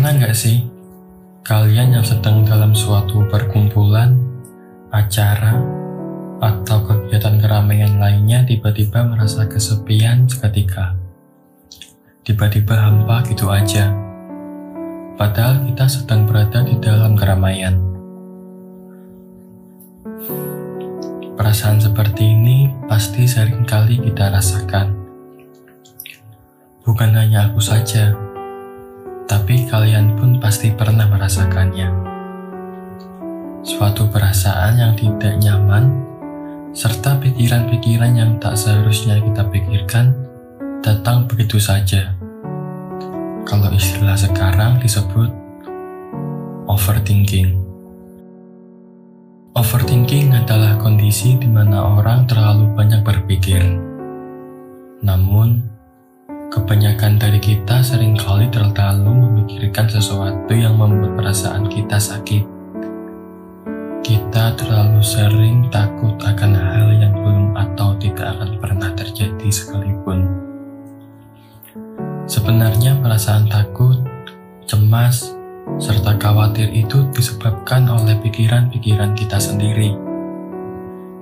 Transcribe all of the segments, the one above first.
Pernah nggak sih kalian yang sedang dalam suatu perkumpulan, acara, atau kegiatan keramaian lainnya tiba-tiba merasa kesepian seketika? Tiba-tiba hampa gitu aja. Padahal kita sedang berada di dalam keramaian. Perasaan seperti ini pasti sering kali kita rasakan. Bukan hanya aku saja, tapi kalian pun pasti pernah merasakannya. Suatu perasaan yang tidak nyaman, serta pikiran-pikiran yang tak seharusnya kita pikirkan, datang begitu saja. Kalau istilah sekarang disebut overthinking. Overthinking adalah kondisi di mana orang terlalu banyak berpikir. Namun, Kebanyakan dari kita sering kali terlalu memikirkan sesuatu yang membuat perasaan kita sakit. Kita terlalu sering takut akan hal yang belum atau tidak akan pernah terjadi sekalipun. Sebenarnya perasaan takut, cemas, serta khawatir itu disebabkan oleh pikiran-pikiran kita sendiri.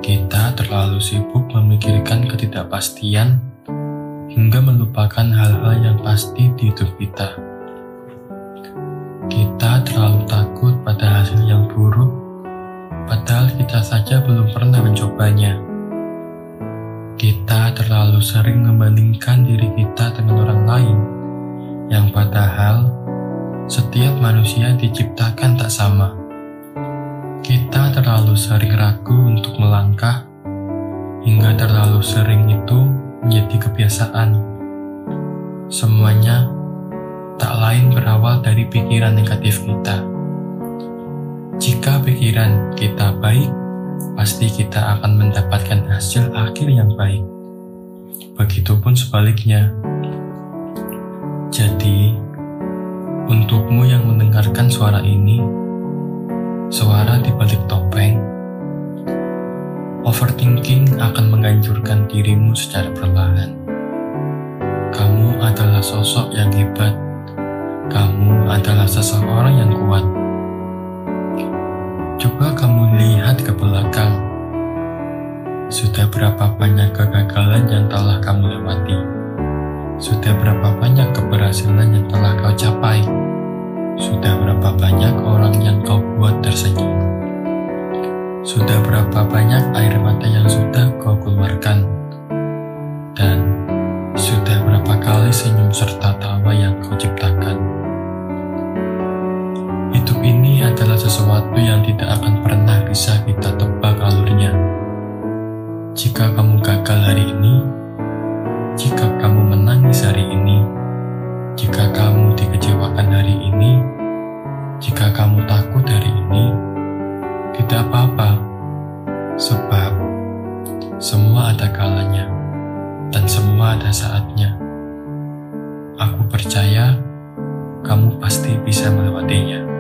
Kita terlalu sibuk memikirkan ketidakpastian hingga melupakan hal-hal yang pasti di hidup kita. Kita terlalu takut pada hasil yang buruk, padahal kita saja belum pernah mencobanya. Kita terlalu sering membandingkan diri kita dengan orang lain, yang padahal setiap manusia diciptakan tak sama. Kita terlalu sering ragu untuk melangkah, hingga terlalu sering itu menjadi kebiasaan. Semuanya tak lain berawal dari pikiran negatif kita. Jika pikiran kita baik, pasti kita akan mendapatkan hasil akhir yang baik. Begitupun sebaliknya. Jadi, untukmu yang mendengarkan suara ini, suara di balik topeng, Overthinking akan menghancurkan dirimu secara perlahan. Kamu adalah sosok yang hebat. Kamu adalah seseorang yang kuat. Coba kamu lihat ke belakang. Sudah berapa banyak kegagalan yang telah kamu lewati? Sudah berapa banyak keberhasilan yang telah kau capai? Sudah berapa banyak orang yang kau buat tersenyum? Sudah berapa banyak Jika kamu gagal hari ini, jika kamu menangis hari ini, jika kamu dikecewakan hari ini, jika kamu takut hari ini, tidak apa-apa, sebab semua ada kalanya dan semua ada saatnya. Aku percaya kamu pasti bisa melewatinya.